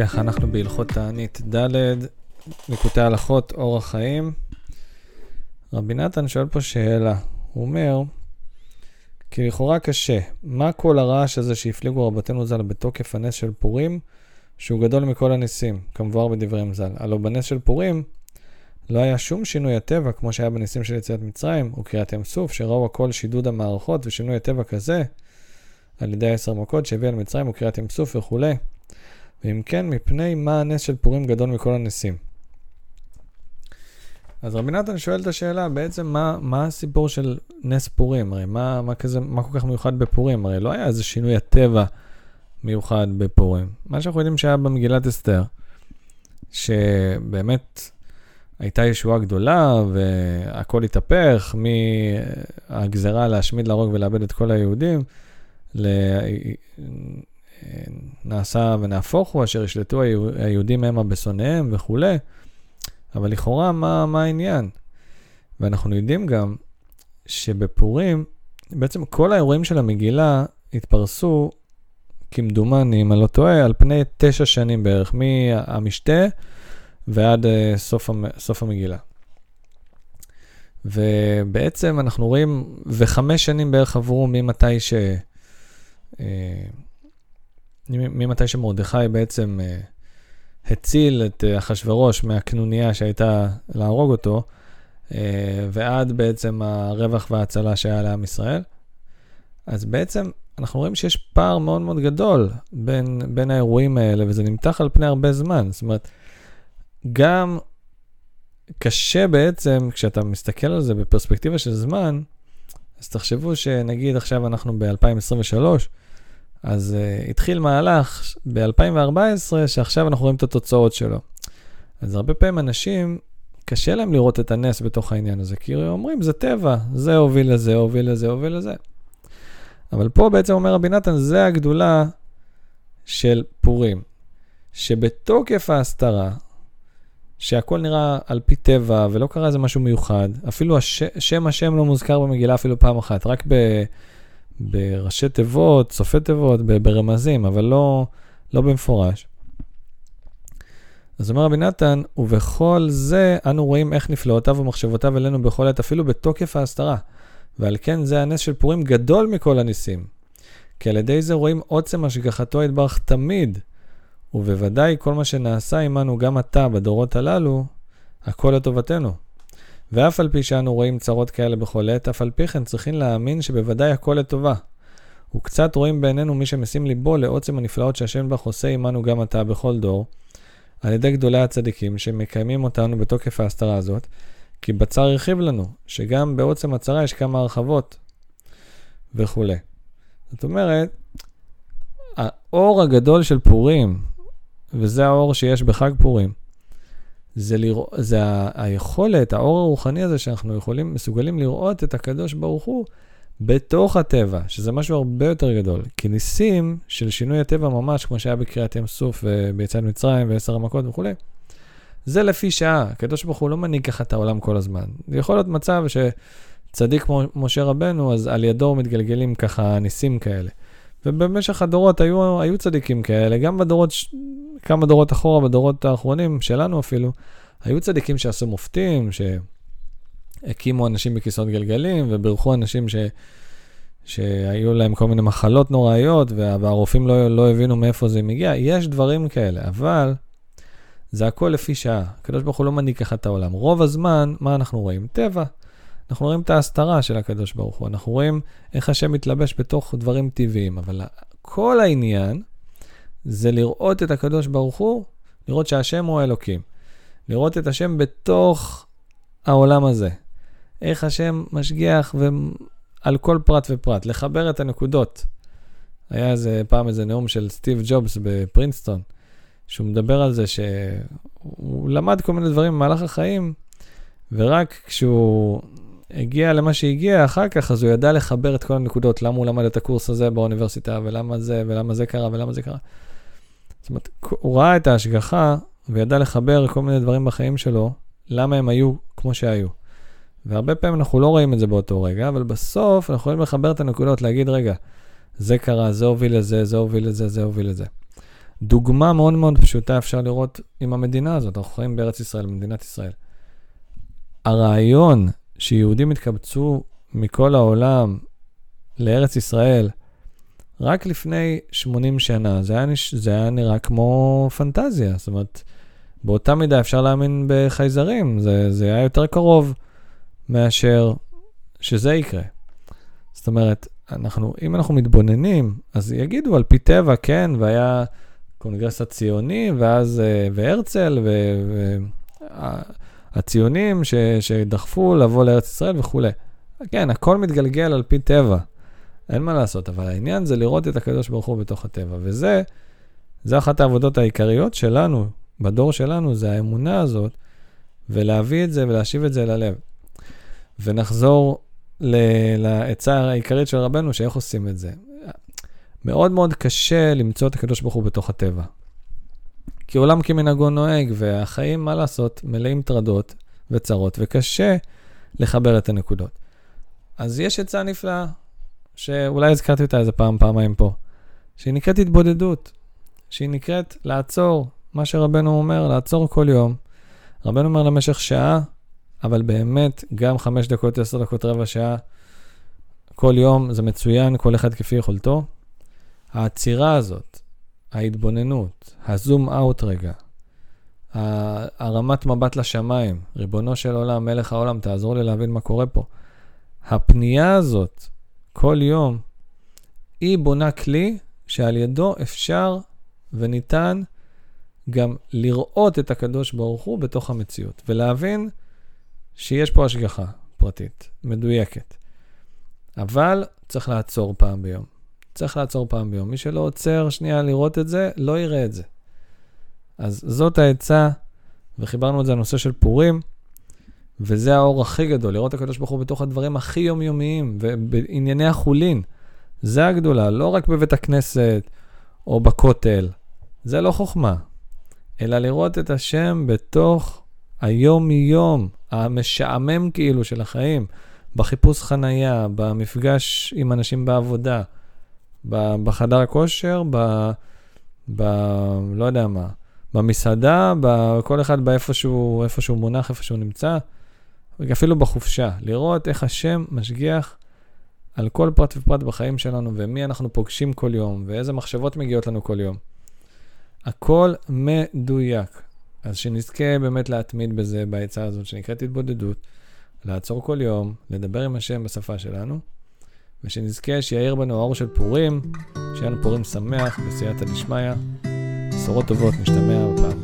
ככה, אנחנו בהלכות תענית ד', ליקוטי הלכות, אורח חיים. רבי נתן שואל פה שאלה, הוא אומר, כי לכאורה קשה, מה כל הרעש הזה שהפליגו רבותינו ז"ל בתוקף הנס של פורים, שהוא גדול מכל הניסים, כמבואר בדבריהם ז"ל. הלוא בנס של פורים לא היה שום שינוי הטבע כמו שהיה בניסים של יציאת מצרים, וקריאת ים סוף, שראו הכל שידוד המערכות ושינוי הטבע כזה, על ידי העשר מכות שהביא על מצרים וקריאת ים סוף וכולי. ואם כן, מפני מה הנס של פורים גדול מכל הנסים? אז רבי נתן שואל את השאלה, בעצם מה, מה הסיפור של נס פורים? הרי מה, מה, כזה, מה כל כך מיוחד בפורים? הרי לא היה איזה שינוי הטבע מיוחד בפורים. מה שאנחנו יודעים שהיה במגילת אסתר, שבאמת הייתה ישועה גדולה והכל התהפך מהגזרה להשמיד, להרוג ולאבד את כל היהודים, נעשה ונהפוך הוא, אשר ישלטו היהודים המה בשונאיהם וכולי, אבל לכאורה, מה, מה העניין? ואנחנו יודעים גם שבפורים, בעצם כל האירועים של המגילה התפרסו, כמדומני, אם אני לא טועה, על פני תשע שנים בערך, מהמשתה ועד uh, סוף, סוף המגילה. ובעצם אנחנו רואים, וחמש שנים בערך עברו ממתי ש... Uh, ממתי שמרדכי בעצם uh, הציל את uh, אחשורוש מהקנוניה שהייתה להרוג אותו, uh, ועד בעצם הרווח וההצלה שהיה לעם ישראל. אז בעצם אנחנו רואים שיש פער מאוד מאוד גדול בין, בין האירועים האלה, וזה נמתח על פני הרבה זמן. זאת אומרת, גם קשה בעצם, כשאתה מסתכל על זה בפרספקטיבה של זמן, אז תחשבו שנגיד עכשיו אנחנו ב-2023, אז uh, התחיל מהלך ב-2014, שעכשיו אנחנו רואים את התוצאות שלו. אז הרבה פעמים אנשים, קשה להם לראות את הנס בתוך העניין הזה, כי אומרים, זה טבע, זה הוביל לזה, הוביל לזה, הוביל לזה. אבל פה בעצם אומר רבי נתן, זה הגדולה של פורים, שבתוקף ההסתרה, שהכל נראה על פי טבע ולא קרה איזה משהו מיוחד, אפילו הש, שם השם לא מוזכר במגילה אפילו פעם אחת, רק ב... בראשי תיבות, סופי תיבות, ברמזים, אבל לא, לא במפורש. אז אומר רבי נתן, ובכל זה אנו רואים איך נפלאותיו ומחשבותיו אלינו בכל עת, אפילו בתוקף ההסתרה. ועל כן זה הנס של פורים גדול מכל הניסים. כי על ידי זה רואים עוצם השגחתו יתברך תמיד, ובוודאי כל מה שנעשה עמנו גם עתה בדורות הללו, הכל לטובתנו. ואף על פי שאנו רואים צרות כאלה בכל עת, אף על פי כן צריכים להאמין שבוודאי הכל לטובה. וקצת רואים בעינינו מי שמשים ליבו לעוצם הנפלאות שהשם בך עושה עמנו גם עתה בכל דור, על ידי גדולי הצדיקים שמקיימים אותנו בתוקף ההסתרה הזאת, כי בצר הרחיב לנו, שגם בעוצם הצרה יש כמה הרחבות וכולי. זאת אומרת, האור הגדול של פורים, וזה האור שיש בחג פורים, זה, לרא... זה ה... היכולת, האור הרוחני הזה שאנחנו יכולים, מסוגלים לראות את הקדוש ברוך הוא בתוך הטבע, שזה משהו הרבה יותר גדול. כי ניסים של שינוי הטבע ממש, כמו שהיה בקריאת ים סוף וביציאת מצרים ועשר המכות וכולי, זה לפי שעה. הקדוש ברוך הוא לא מנהיג ככה את העולם כל הזמן. יכול להיות מצב שצדיק כמו משה רבנו, אז על ידו מתגלגלים ככה ניסים כאלה. ובמשך הדורות היו, היו צדיקים כאלה, גם בדורות, כמה דורות אחורה, בדורות האחרונים, שלנו אפילו, היו צדיקים שעשו מופתים, שהקימו אנשים בכיסאות גלגלים, ובירכו אנשים ש, שהיו להם כל מיני מחלות נוראיות, והרופאים לא, לא הבינו מאיפה זה מגיע. יש דברים כאלה, אבל זה הכל לפי שעה. הקדוש ברוך הוא לא מנהיג ככה את העולם. רוב הזמן, מה אנחנו רואים? טבע. אנחנו רואים את ההסתרה של הקדוש ברוך הוא, אנחנו רואים איך השם מתלבש בתוך דברים טבעיים, אבל כל העניין זה לראות את הקדוש ברוך הוא, לראות שהשם הוא האלוקים. לראות את השם בתוך העולם הזה. איך השם משגיח ו... על כל פרט ופרט, לחבר את הנקודות. היה איזה פעם איזה נאום של סטיב ג'ובס בפרינסטון, שהוא מדבר על זה שהוא למד כל מיני דברים במהלך החיים, ורק כשהוא הגיע למה שהגיע אחר כך, אז הוא ידע לחבר את כל הנקודות, למה הוא למד את הקורס הזה באוניברסיטה, ולמה זה, ולמה זה קרה, ולמה זה קרה. זאת אומרת, הוא ראה את ההשגחה, וידע לחבר כל מיני דברים בחיים שלו, למה הם היו כמו שהיו. והרבה פעמים אנחנו לא רואים את זה באותו רגע, אבל בסוף אנחנו יכולים לחבר את הנקודות, להגיד, רגע, זה קרה, זה הוביל לזה, זה הוביל לזה, זה הוביל לזה. דוגמה מאוד מאוד פשוטה אפשר לראות עם המדינה הזאת, אנחנו חיים בארץ ישראל, במדינת ישראל. הרעיון שיהודים התקבצו מכל העולם לארץ ישראל רק לפני 80 שנה, זה היה, נש... זה היה נראה כמו פנטזיה. זאת אומרת, באותה מידה אפשר להאמין בחייזרים, זה, זה היה יותר קרוב מאשר שזה יקרה. זאת אומרת, אנחנו, אם אנחנו מתבוננים, אז יגידו על פי טבע, כן, והיה קונגרס הציוני, ואז, אה, והרצל, והציונים ש, שדחפו לבוא לארץ ישראל וכולי. כן, הכל מתגלגל על פי טבע, אין מה לעשות, אבל העניין זה לראות את הקדוש ברוך הוא בתוך הטבע, וזה, זה אחת העבודות העיקריות שלנו, בדור שלנו, זה האמונה הזאת, ולהביא את זה ולהשיב את זה ללב. ונחזור לעצה העיקרית של רבנו, שאיך עושים את זה. מאוד מאוד קשה למצוא את הקדוש ברוך הוא בתוך הטבע. כי עולם כמנהגו נוהג, והחיים, מה לעשות, מלאים טרדות וצרות, וקשה לחבר את הנקודות. אז יש עצה נפלאה, שאולי הזכרתי אותה איזה פעם, פעמיים פה, שהיא נקראת התבודדות, שהיא נקראת לעצור, מה שרבנו אומר, לעצור כל יום. רבנו אומר למשך שעה, אבל באמת, גם חמש דקות, עשר דקות, רבע שעה, כל יום זה מצוין, כל אחד כפי יכולתו. העצירה הזאת, ההתבוננות, הזום אאוט רגע, הרמת מבט לשמיים, ריבונו של עולם, מלך העולם, תעזור לי להבין מה קורה פה. הפנייה הזאת, כל יום, היא בונה כלי שעל ידו אפשר וניתן גם לראות את הקדוש ברוך הוא בתוך המציאות, ולהבין שיש פה השגחה פרטית, מדויקת. אבל צריך לעצור פעם ביום. צריך לעצור פעם ביום. מי שלא עוצר שנייה לראות את זה, לא יראה את זה. אז זאת העצה, וחיברנו את זה לנושא של פורים, וזה האור הכי גדול, לראות את הקדוש ברוך הוא בתוך הדברים הכי יומיומיים, ובענייני החולין. זה הגדולה, לא רק בבית הכנסת או בכותל. זה לא חוכמה, אלא לראות את השם בתוך היום-יום, המשעמם כאילו של החיים, בחיפוש חנייה, במפגש עם אנשים בעבודה, בחדר הכושר, ב... ב... לא יודע מה, במסעדה, כל אחד באיפה שהוא, איפה שהוא מונח, איפה שהוא נמצא, אפילו בחופשה, לראות איך השם משגיח על כל פרט ופרט בחיים שלנו, ומי אנחנו פוגשים כל יום, ואיזה מחשבות מגיעות לנו כל יום. הכל מדויק. אז שנזכה באמת להתמיד בזה, בעצה הזאת שנקראת התבודדות, לעצור כל יום, לדבר עם השם בשפה שלנו, ושנזכה שיאיר בנו האור של פורים, שיהיה לנו פורים שמח בסייעתא דשמיא. בשורות טובות, משתמע בפעם